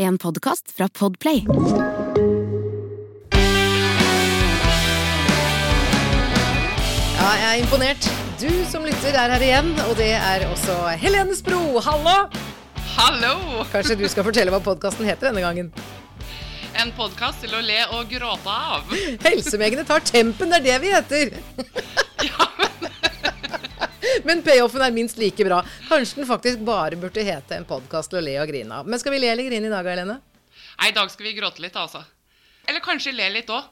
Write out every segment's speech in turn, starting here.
En podkast fra Podplay. Ja, jeg er imponert. Du som lytter er her igjen, og det er også Helene Spro. Hallo! Hallo! Kanskje du skal fortelle hva podkasten heter denne gangen? En podkast til å le og gråte av. Helsemegene tar tempen, det er det vi heter. Men payoffen er minst like bra. Kanskje den faktisk bare burde hete en podkast til å le og grine av. Men skal vi le eller grine i dag, Helene? Nei, i dag skal vi gråte litt, altså. Eller kanskje le litt òg.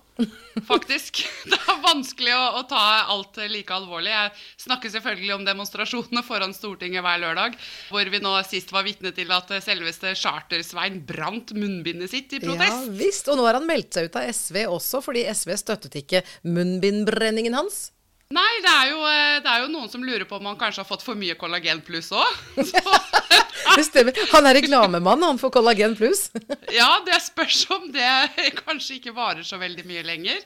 Faktisk. Det er vanskelig å, å ta alt like alvorlig. Jeg snakker selvfølgelig om demonstrasjonene foran Stortinget hver lørdag, hvor vi nå sist var vitne til at selveste Charter-Svein brant munnbindet sitt i protest. Ja visst. Og nå har han meldt seg ut av SV også, fordi SV støttet ikke munnbindbrenningen hans. Nei, det er, jo, eh, det er jo noen som lurer på om han kanskje har fått for mye kollagen pluss òg. Det stemmer. Han er reklamemann, han får kollagen pluss. Ja, det spørs om det kanskje ikke varer så veldig mye lenger.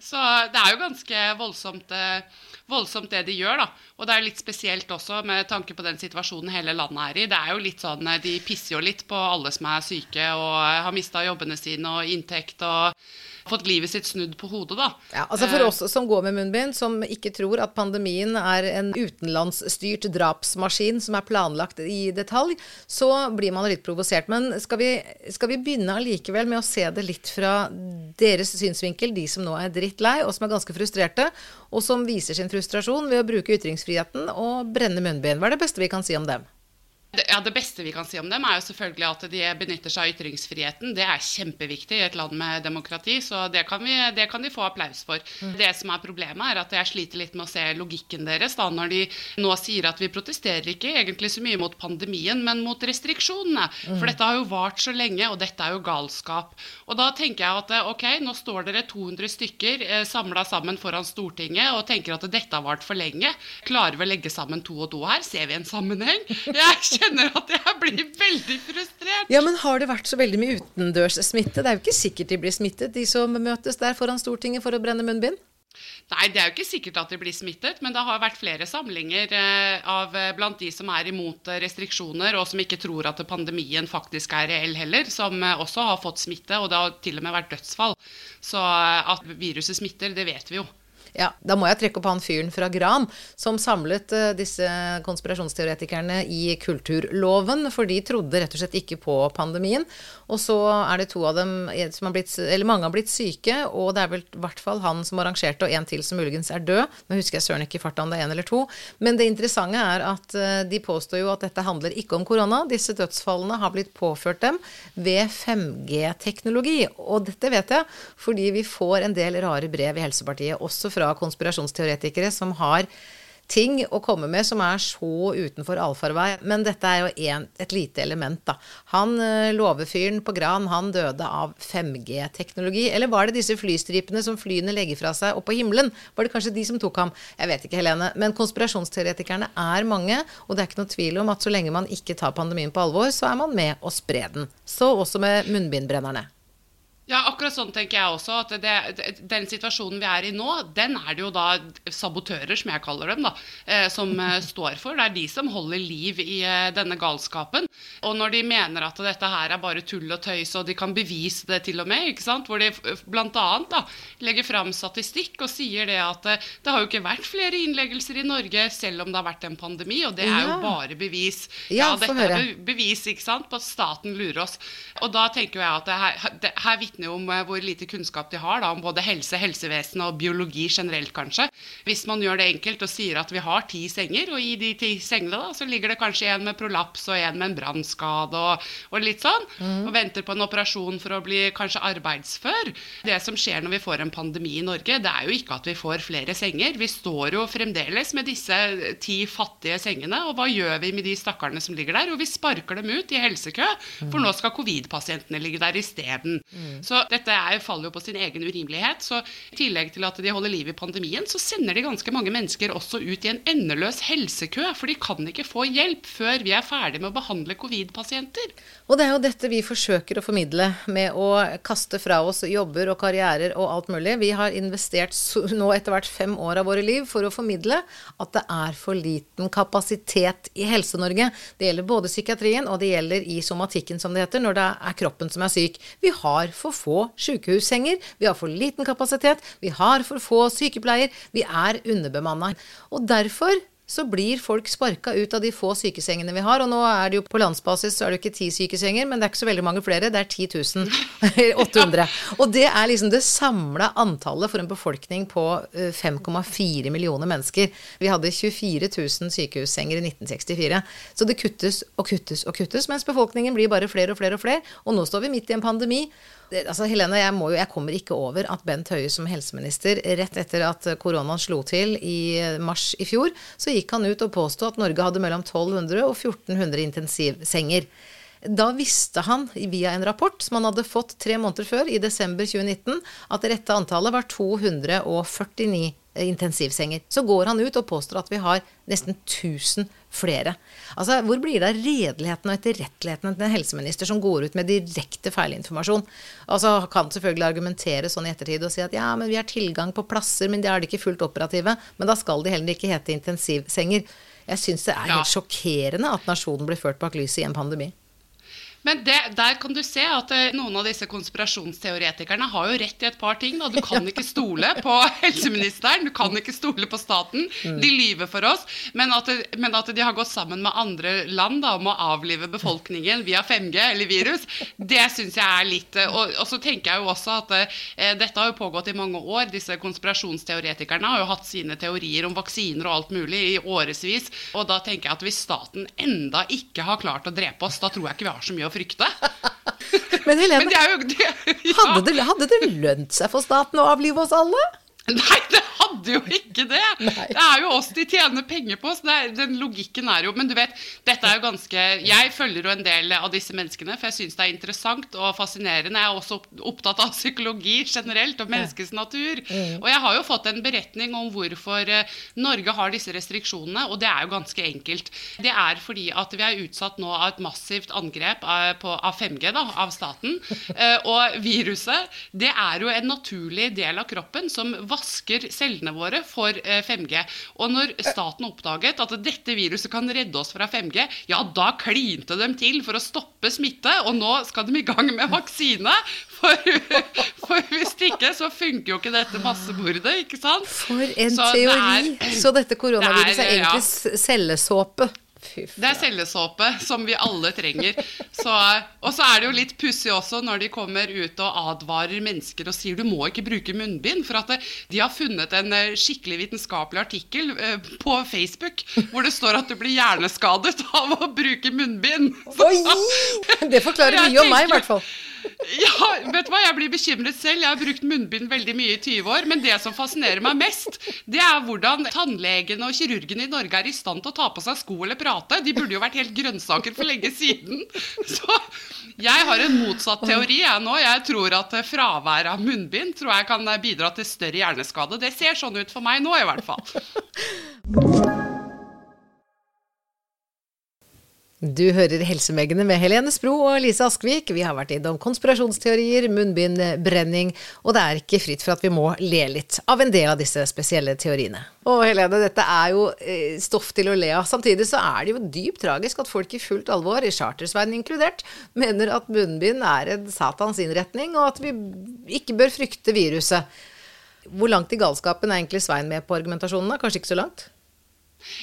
Så det er jo ganske voldsomt, eh, voldsomt det de gjør, da. Og det er litt spesielt også med tanke på den situasjonen hele landet er i. Det er jo litt sånn, eh, De pisser jo litt på alle som er syke og har mista jobbene sine og inntekt og fått livet sitt snudd på hodet, da. Ja, altså For oss som går med munnbind, som ikke tror at pandemien er en utenlandsstyrt drapsmaskin som er planlagt i detalj, så blir man litt provosert. Men skal vi, skal vi begynne allikevel med å se det litt fra deres synsvinkel, de som nå er drittlei, og som er ganske frustrerte, og som viser sin frustrasjon ved å bruke ytringsfriheten og brenne munnbind. Hva er det beste vi kan si om dem? Det, ja, det beste vi kan si om dem, er jo selvfølgelig at de benytter seg av ytringsfriheten. Det er kjempeviktig i et land med demokrati, så det kan, vi, det kan de få applaus for. Det som er problemet, er at jeg sliter litt med å se logikken deres da, når de nå sier at vi protesterer ikke egentlig så mye mot pandemien, men mot restriksjonene. For dette har jo vart så lenge, og dette er jo galskap. Og da tenker jeg at ok, nå står dere 200 stykker eh, samla sammen foran Stortinget og tenker at dette har vart for lenge. Klarer vi å legge sammen to og to her? Ser vi en sammenheng? Jeg kjenner at jeg blir veldig frustrert. Ja, men har det vært så veldig mye utendørssmitte? Det er jo ikke sikkert de blir smittet, de som møtes der foran Stortinget for å brenne munnbind? Nei, det er jo ikke sikkert at de blir smittet, men det har vært flere samlinger eh, av eh, blant de som er imot eh, restriksjoner, og som ikke tror at pandemien faktisk er reell heller, som også har fått smitte, og det har til og med vært dødsfall. Så at viruset smitter, det vet vi jo. Ja, da må jeg trekke opp han fyren fra Gran som samlet eh, disse konspirasjonsteoretikerne i Kulturloven, for de trodde rett og slett ikke på pandemien. Og så er det to av dem eh, som har blitt, eller mange har blitt syke, og det er vel i hvert fall han som arrangerte, og en til som muligens er død. Nå husker jeg søren ikke i farta om det er en eller to. Men det interessante er at eh, de påstår jo at dette handler ikke om korona. Disse dødsfallene har blitt påført dem ved 5G-teknologi. Og dette vet jeg fordi vi får en del rare brev i Helsepartiet, også fra konspirasjonsteoretikere som har ting å komme med som er så utenfor allfarvei. Men dette er jo en, et lite element, da. Han eh, låvefyren på Gran, han døde av 5G-teknologi. Eller var det disse flystripene som flyene legger fra seg oppå himmelen? Var det kanskje de som tok ham? Jeg vet ikke, Helene. Men konspirasjonsteoretikerne er mange, og det er ikke noe tvil om at så lenge man ikke tar pandemien på alvor, så er man med å spre den. Så også med munnbindbrennerne. Ja, akkurat sånn tenker jeg også. at det, det, Den situasjonen vi er i nå, den er det jo da sabotører, som jeg kaller dem, da, eh, som eh, står for. Det er de som holder liv i eh, denne galskapen. Og når de mener at dette her er bare tull og tøys, og de kan bevise det til og med, ikke sant? hvor de bl.a. legger fram statistikk og sier det at eh, det har jo ikke vært flere innleggelser i Norge selv om det har vært en pandemi, og det er jo bare bevis. Ja, ja dette er bevis ikke sant, på at staten lurer oss. Og da tenker jeg at det her, det her vitner jo om eh, hvor lite kunnskap de har da, om både helse, helsevesen og biologi generelt, kanskje. Hvis man gjør det enkelt og sier at vi har ti senger, og i de ti sengene da, så ligger det kanskje en med prolaps og en med en brannskade og, og litt sånn, og venter på en operasjon for å bli kanskje arbeidsfør. Det som skjer når vi får en pandemi i Norge, det er jo ikke at vi får flere senger. Vi står jo fremdeles med disse ti fattige sengene, og hva gjør vi med de stakkarene som ligger der? Jo, vi sparker dem ut i helsekø, for nå skal covid-pasientene ligge der isteden. Så dette er, faller jo på sin egen urimelighet. Så i tillegg til at de holder liv i pandemien, så sender de ganske mange mennesker også ut i en endeløs helsekø. For de kan ikke få hjelp før vi er ferdig med å behandle covid-pasienter. Og det er jo dette vi forsøker å formidle med å kaste fra oss jobber og karrierer og alt mulig. Vi har investert nå etter hvert fem år av våre liv for å formidle at det er for liten kapasitet i Helse-Norge. Det gjelder både psykiatrien og det gjelder i somatikken, som det heter, når det er kroppen som er syk. Vi har for få sykehussenger, vi har for liten kapasitet, vi har for få sykepleier, vi er underbemanna. Og derfor så blir folk sparka ut av de få sykesengene vi har. Og nå er det jo på landsbasis så er det jo ikke ti sykesenger, men det er ikke så veldig mange flere. Det er 10 800. Og det er liksom det samla antallet for en befolkning på 5,4 eh, millioner mennesker. Vi hadde 24 000 sykehussenger i 1964. Så det kuttes og kuttes og kuttes, mens befolkningen blir bare flere og flere og flere. Og nå står vi midt i en pandemi altså Helene, jeg, jo, jeg, kommer ikke over at Bent Høie som helseminister, rett etter at koronaen slo til i mars i fjor, så gikk han ut og påsto at Norge hadde mellom 1200 og 1400 intensivsenger. Da visste han via en rapport som han hadde fått tre måneder før, i desember 2019, at det rette antallet var 249 intensivsenger. Så går han ut og påstår at vi har nesten 1000 flere. Altså, Hvor blir det av redeligheten og etterretteligheten til en helseminister som går ut med direkte feilinformasjon? Altså, Kan selvfølgelig argumentere sånn i ettertid og si at ja, men vi har tilgang på plasser, men de er det ikke fullt operative. Men da skal de heller ikke hete intensivsenger. Jeg syns det er helt sjokkerende at nasjonen blir ført bak lyset i en pandemi. Men det, der kan du se at eh, noen av disse konspirasjonsteoretikerne har jo rett i et par ting. Da. Du kan ikke stole på helseministeren, du kan ikke stole på staten. Mm. De lyver for oss. Men at, men at de har gått sammen med andre land da, om å avlive befolkningen via 5G eller virus, det syns jeg er litt eh, og, og, så tenker jeg jo også at eh, dette har jo pågått i mange år. Disse konspirasjonsteoretikerne har jo hatt sine teorier om vaksiner og alt mulig i årevis. Og da tenker jeg at hvis staten enda ikke har klart å drepe oss, da tror jeg ikke vi har så mye å frykte. Men Helene, Men det jo, det, ja. hadde, det, hadde det lønt seg for staten å avlive oss alle? Nei, det hadde jo ikke det! Nei. Det er jo oss de tjener penger på. så er, Den logikken er jo Men du vet, dette er jo ganske Jeg følger jo en del av disse menneskene, for jeg syns det er interessant og fascinerende. Jeg er også opptatt av psykologi generelt og menneskets natur. Mm. Og jeg har jo fått en beretning om hvorfor eh, Norge har disse restriksjonene, og det er jo ganske enkelt. Det er fordi at vi er utsatt nå av et massivt angrep av, på, av 5G, da, av staten. Eh, og viruset, det er jo en naturlig del av kroppen som vasker cellene våre for 5G. Eh, og når staten oppdaget at dette viruset kan redde oss fra 5G, ja, da klinte de til for å stoppe smitte, og nå skal de i gang med vaksine. For, for hvis ikke, så funker jo ikke dette massemordet, ikke sant? For en så teori! Det er, så dette koronaviruset er egentlig ja. cellesåpe? Det er cellesåpe, som vi alle trenger. Så, og så er det jo litt pussig også når de kommer ut og advarer mennesker og sier du må ikke bruke munnbind. For at de har funnet en eh, skikkelig vitenskapelig artikkel eh, på Facebook hvor det står at du blir hjerneskadet av å bruke munnbind. Oi! Det forklarer mye om meg, i hvert fall. Ja, vet du hva? Jeg blir bekymret selv. Jeg har brukt munnbind veldig mye i 20 år. Men det som fascinerer meg mest, det er hvordan tannlegene og kirurgene i Norge er i stand til å ta på seg sko eller prate. De burde jo vært helt grønnsaker for lenge siden. Så jeg har en motsatt teori jeg nå. Jeg tror at fravær av munnbind tror jeg kan bidra til større hjerneskade. Det ser sånn ut for meg nå, i hvert fall. Du hører Helsemegene med Helene Spro og Lise Askvik. Vi har vært innom konspirasjonsteorier, munnbindbrenning, og det er ikke fritt for at vi må le litt av en del av disse spesielle teoriene. Og Helene, dette er jo eh, stoff til å le av. Samtidig så er det jo dypt tragisk at folk i fullt alvor, i Chartersveien inkludert, mener at munnbind er en satans innretning, og at vi ikke bør frykte viruset. Hvor langt i galskapen er egentlig Svein med på argumentasjonene? Kanskje ikke så langt?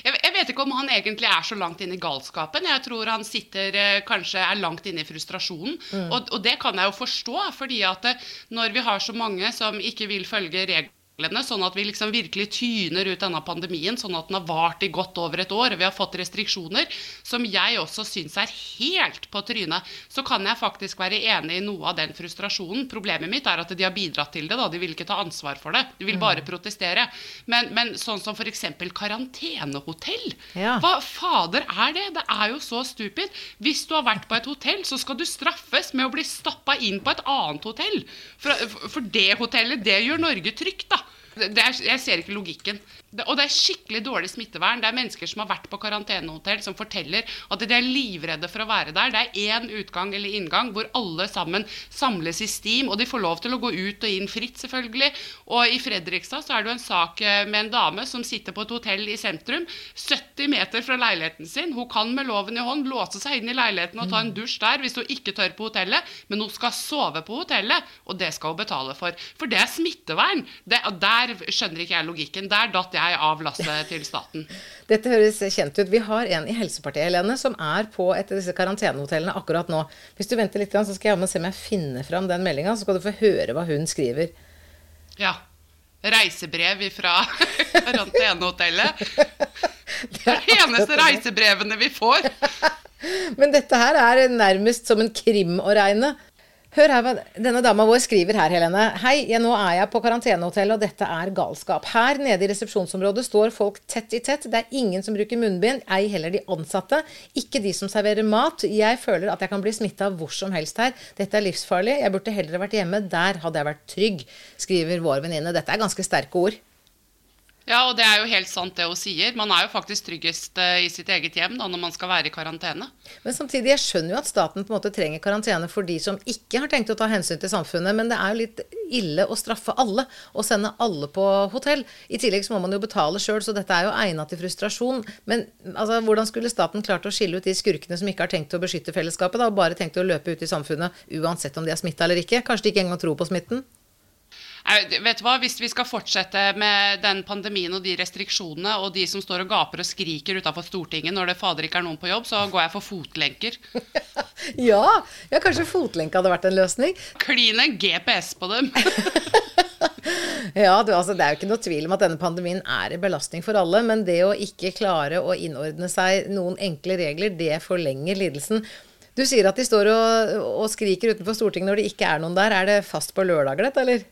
Jeg, jeg, vet ikke om han egentlig er så langt inne i galskapen. Jeg tror han sitter eh, kanskje er langt inne i frustrasjonen. Mm. Og, og, det kan jeg jo forstå, fordi at eh, når vi har så mange som ikke vil følge reglene musklene, sånn at vi liksom virkelig tyner ut denne pandemien, sånn at den har vart i godt over et år, vi har fått restriksjoner, som jeg også syns er helt på trynet, så kan jeg faktisk være enig i noe av den frustrasjonen. Problemet mitt er at de har bidratt til det, da. De vil ikke ta ansvar for det. De vil bare protestere. Men, men sånn som f.eks. karantenehotell. Ja. Hva fader er det? Det er jo så stupid. Hvis du har vært på et hotell, så skal du straffes med å bli stappa inn på et annet hotell. For, for det hotellet, det gjør Norge trygt, da. Er, jeg ser ikke logikken. Og det er skikkelig dårlig smittevern. Det er mennesker som har vært på karantenehotell, som forteller at de er livredde for å være der. Det er én utgang eller inngang hvor alle sammen samles i steam, og de får lov til å gå ut og inn fritt, selvfølgelig. Og i Fredrikstad så er det jo en sak eh, med en dame som sitter på et hotell i sentrum, 70 meter fra leiligheten sin. Hun kan med loven i hånd låse seg inn i leiligheten og ta en dusj der hvis hun ikke tør på hotellet, men hun skal sove på hotellet, og det skal hun betale for. For det er smittevern. Det, der skjønner ikke jeg logikken. Der datt jeg av lasset til staten. Dette høres kjent ut. Vi har en i Helsepartiet, Helene, som er på et av disse karantenehotellene akkurat nå. Hvis du venter litt, så skal jeg se om jeg finner fram den meldinga, så skal du få høre hva hun skriver. Ja. Reisebrev fra karantenehotellet. Det er de eneste reisebrevene vi får. Men dette her er nærmest som en krim å regne. Hør her denne dama vår skriver her, Helene. Hei, ja, nå er jeg på karantenehotell, og dette er galskap. Her nede i resepsjonsområdet står folk tett i tett. Det er ingen som bruker munnbind, ei heller de ansatte. Ikke de som serverer mat. Jeg føler at jeg kan bli smitta hvor som helst her. Dette er livsfarlig. Jeg burde heller vært hjemme. Der hadde jeg vært trygg, skriver vår venninne. Dette er ganske sterke ord. Ja, og det er jo helt sant det hun sier. Man er jo faktisk tryggest eh, i sitt eget hjem da, når man skal være i karantene. Men samtidig, jeg skjønner jo at staten på en måte trenger karantene for de som ikke har tenkt å ta hensyn til samfunnet, men det er jo litt ille å straffe alle og sende alle på hotell. I tillegg så må man jo betale sjøl, så dette er jo egna til frustrasjon. Men altså, hvordan skulle staten klart å skille ut de skurkene som ikke har tenkt å beskytte fellesskapet, da, og bare tenkt å løpe ut i samfunnet uansett om de er smitta eller ikke? Kanskje de ikke engang tror på smitten? Vet du hva, Hvis vi skal fortsette med den pandemien og de restriksjonene, og de som står og gaper og skriker utafor Stortinget når det fader ikke er noen på jobb, så går jeg for fotlenker. ja, ja, kanskje fotlenke hadde vært en løsning? Kline GPS på dem. ja, du, altså, Det er jo ikke noe tvil om at denne pandemien er en belastning for alle, men det å ikke klare å innordne seg noen enkle regler, det forlenger lidelsen. Du sier at de står og, og skriker utenfor Stortinget når det ikke er noen der. Er det fast på lørdager, dette, eller?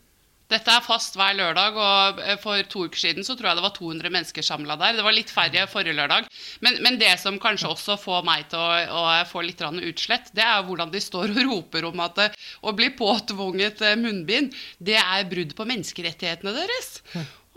Dette er fast hver lørdag, og eh, for to uker siden så tror jeg det var 200 mennesker samla der. Det var litt færre forrige lørdag. Men, men, det som kanskje også får meg til å, å få litt utslett, det er hvordan de står og roper om at eh, å bli påtvunget eh, munnbind, det er brudd på menneskerettighetene deres.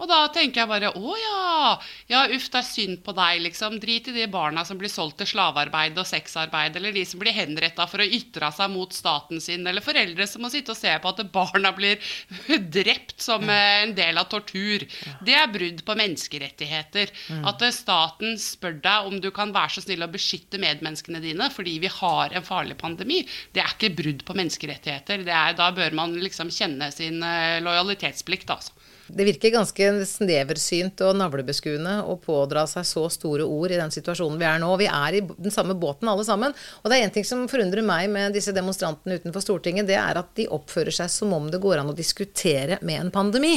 Og da tenker jeg bare å ja, ja uff, det er synd på deg, liksom. Drit i de barna som blir solgt til slavearbeid og sexarbeid, eller de som blir henretta for å ytre seg mot staten sin, eller foreldre som må sitte og se på at barna blir drept som eh, en del av tortur. Det er brudd på menneskerettigheter. Mm. At eh, staten spør deg om du kan være så snill å beskytte medmenneskene dine fordi vi har en farlig pandemi, det er ikke brudd på menneskerettigheter. Er, da bør man liksom kjenne sin eh, lojalitetsplikt, altså. Det virker ganske sneversynt og navlebeskuende å pådra seg så store ord i den situasjonen vi er nå. Vi er i den samme båten alle sammen. Og det er én ting som forundrer meg med disse demonstrantene utenfor Stortinget, det er at de oppfører seg som om det går an å diskutere med en pandemi.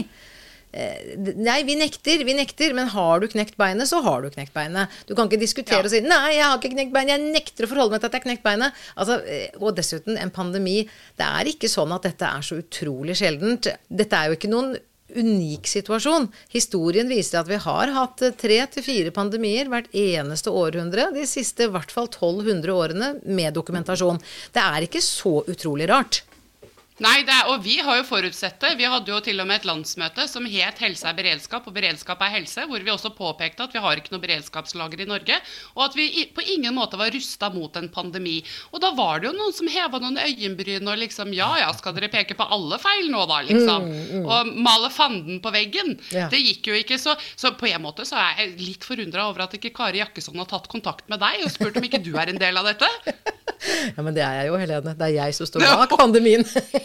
Eh, nei, vi nekter, vi nekter, men har du knekt beinet, så har du knekt beinet. Du kan ikke diskutere ja. og si 'nei, jeg har ikke knekt beinet', jeg nekter å forholde meg til at jeg har knekt beinet. Altså, eh, og dessuten, en pandemi Det er ikke sånn at dette er så utrolig sjeldent. Dette er jo ikke noen unik situasjon. Historien viser at vi har hatt tre til fire pandemier hvert eneste århundre de siste i hvert fall 1200 årene med dokumentasjon. Det er ikke så utrolig rart. Nei, er, og vi har jo forutsett det. Vi hadde jo til og med et landsmøte som het 'Helse er beredskap', og 'Beredskap er helse', hvor vi også påpekte at vi har ikke noe beredskapslager i Norge, og at vi på ingen måte var rusta mot en pandemi. Og da var det jo noen som heva noen øyenbryn og liksom Ja ja, skal dere peke på alle feil nå, da, liksom? Mm, mm. Og male fanden på veggen. Ja. Det gikk jo ikke. Så, så, på en måte så er jeg litt forundra over at ikke Kari Jakkesson har tatt kontakt med deg og spurt om ikke du er en del av dette. Ja, men det er jeg jo, Helene. Det er jeg som står bak pandemien.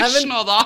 Hysj nå, da.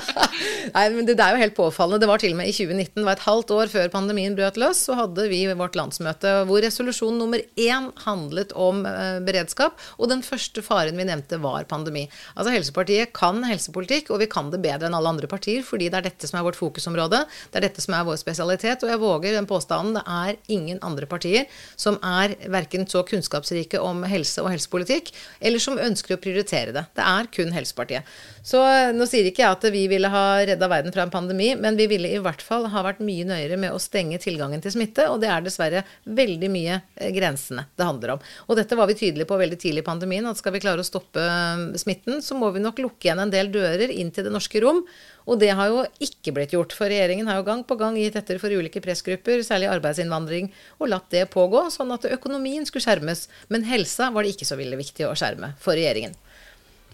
Nei, men det, det er jo helt påfallende. Det var til og med i 2019, det var et halvt år før pandemien brøt løs, så hadde vi vårt landsmøte hvor resolusjon nummer én handlet om eh, beredskap, og den første faren vi nevnte var pandemi. Altså Helsepartiet kan helsepolitikk, og vi kan det bedre enn alle andre partier, fordi det er dette som er vårt fokusområde, det er dette som er vår spesialitet, og jeg våger den påstanden det er ingen andre partier som er verken så kunnskapsrike om helse og helsepolitikk, eller som ønsker å prioritere det. Det er kun Helsepartiet. Så nå sier ikke jeg at vi ville ha redda verden fra en pandemi, men vi ville i hvert fall ha vært mye nøyere med å stenge tilgangen til smitte, og det er dessverre veldig mye eh, grensene det handler om. Og dette var vi tydelige på veldig tidlig i pandemien, at skal vi klare å stoppe eh, smitten, så må vi nok lukke igjen en del dører inn til det norske rom. Og det har jo ikke blitt gjort, for regjeringen har jo gang på gang gitt etter for ulike pressgrupper, særlig arbeidsinnvandring, og latt det pågå, sånn at økonomien skulle skjermes. Men helsa var det ikke så veldig viktig å skjerme for regjeringen.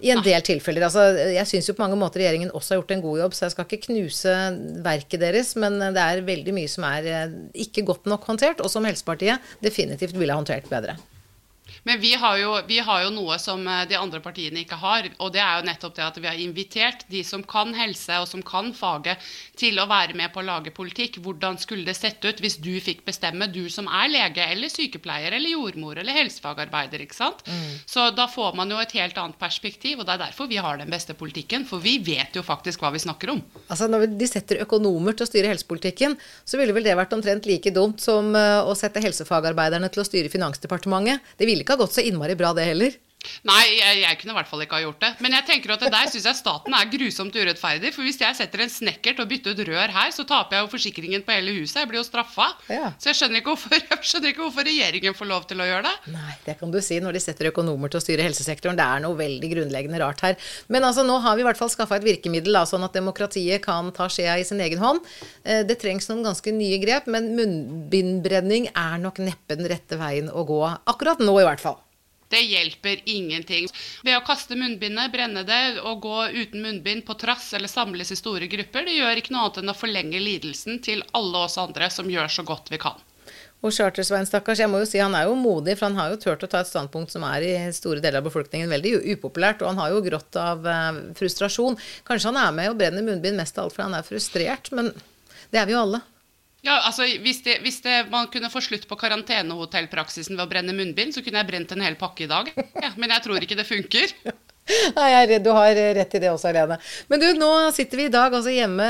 I en del tilfeller. altså Jeg syns jo på mange måter regjeringen også har gjort en god jobb, så jeg skal ikke knuse verket deres, men det er veldig mye som er eh, ikke godt nok håndtert, og som Helsepartiet definitivt ville håndtert bedre. Men vi har, jo, vi har, jo, noe som eh, de andre partiene ikke har. Og det er jo nettopp det at vi har invitert de som kan helse og som kan faget, til å være med på å lage politikk. Hvordan skulle det sett ut hvis du fikk bestemme, du som er lege eller sykepleier eller jordmor eller helsefagarbeider. ikke sant? Mm. Så da får man jo et helt annet perspektiv, og det er derfor vi har den beste politikken. For vi vet jo faktisk hva vi snakker om. Altså Når de setter økonomer til å styre helsepolitikken, så ville vel det vært omtrent like dumt som eh, å sette helsefagarbeiderne til å styre Finansdepartementet. Det ville ikke ha gått så innmari bra, det heller. Nei, jeg, jeg, kunne i hvert fall ikke ha gjort det. Men jeg tenker at det der syns jeg staten er grusomt urettferdig. For hvis jeg setter en snekker til å bytte ut rør her, så taper jeg jo forsikringen på hele huset. Jeg blir jo straffa. Ja. Så jeg skjønner, hvorfor, jeg skjønner, ikke hvorfor, regjeringen får lov til å gjøre det. Nei, det kan du si når de setter økonomer til å styre helsesektoren. Det er noe veldig grunnleggende rart her. Men altså, nå har vi i hvert fall skaffa et virkemiddel, da, sånn at demokratiet kan ta skjea i sin egen hånd. Eh, det trengs noen ganske nye grep, men munnbindbrenning er nok neppe den rette veien å gå. Akkurat nå, i hvert fall. Det hjelper ingenting. Ved å kaste munnbindet, brenne det og gå uten munnbind på trass eller samles i store grupper, det gjør ikke noe annet enn å forlenge lidelsen til alle oss andre som gjør så godt vi kan. Og Chartersveien, stakkars, jeg må jo si han er jo modig, for han har jo turt å ta et standpunkt som er i store deler av befolkningen veldig upopulært, og han har jo grått av eh, frustrasjon. Kanskje han er med og brenner munnbind mest av alt fordi han er frustrert, men det er vi jo alle. Ja, altså hvis, det, hvis det, man kunne få slutt på karantenehotellpraksisen ved å brenne munnbind, så kunne jeg brent en hel pakke i dag. Ja, men jeg tror ikke det funker. Nei, jeg er redd du har rett i det også, Helene. Men du, nå sitter vi i dag altså hjemme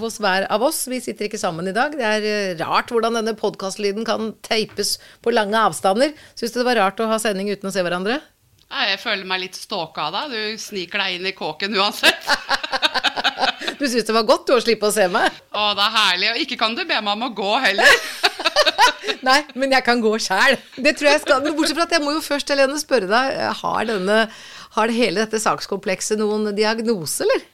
hos hver av oss. Vi sitter ikke sammen i dag. Det er eh, rart hvordan denne podkastlyden kan teipes på lange avstander. Syns du det var rart å ha sending uten å se hverandre? Jeg føler meg litt stalka av deg. Du sniker deg inn i kåken uansett. Du syns det var godt du, å slippe å se meg? Å, det er herlig. Og ikke kan du be meg om å gå heller. Nei, men jeg kan gå sjæl. Det tror jeg skal. Men bortsett fra at jeg må jo først, Helene, spørre deg. Har, denne, har hele dette sakskomplekset noen diagnose, eller?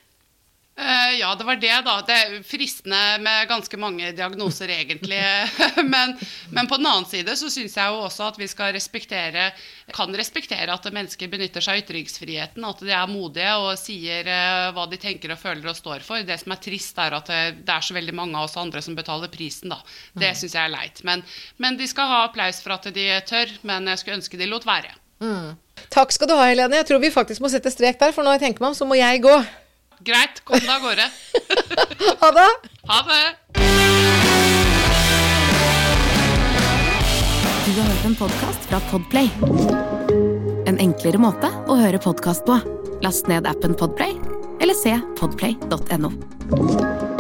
Uh, ja, det var det, da. Det er fristende med ganske mange diagnoser, egentlig. men, men, på den annen side så syns jeg jo også at vi skal respektere kan respektere at mennesker benytter seg av ytringsfriheten. At de er modige og sier uh, hva de tenker og føler og står for. Det som er trist, er at det, det er så veldig mange av oss andre som betaler prisen, da. Det mm. syns jeg er leit. Men, men, de skal ha applaus for at de tør. Men jeg skulle ønske de lot være. Mm. Takk skal du ha, Helene. Jeg tror vi faktisk må sette strek der, for når jeg tenker meg om, så må jeg gå. Greit, kom deg av gårde. ha det. Ha det. Du har hørt en podkast fra Podplay. En enklere måte å høre podkast på. Last ned appen Podplay, eller se podplay.no.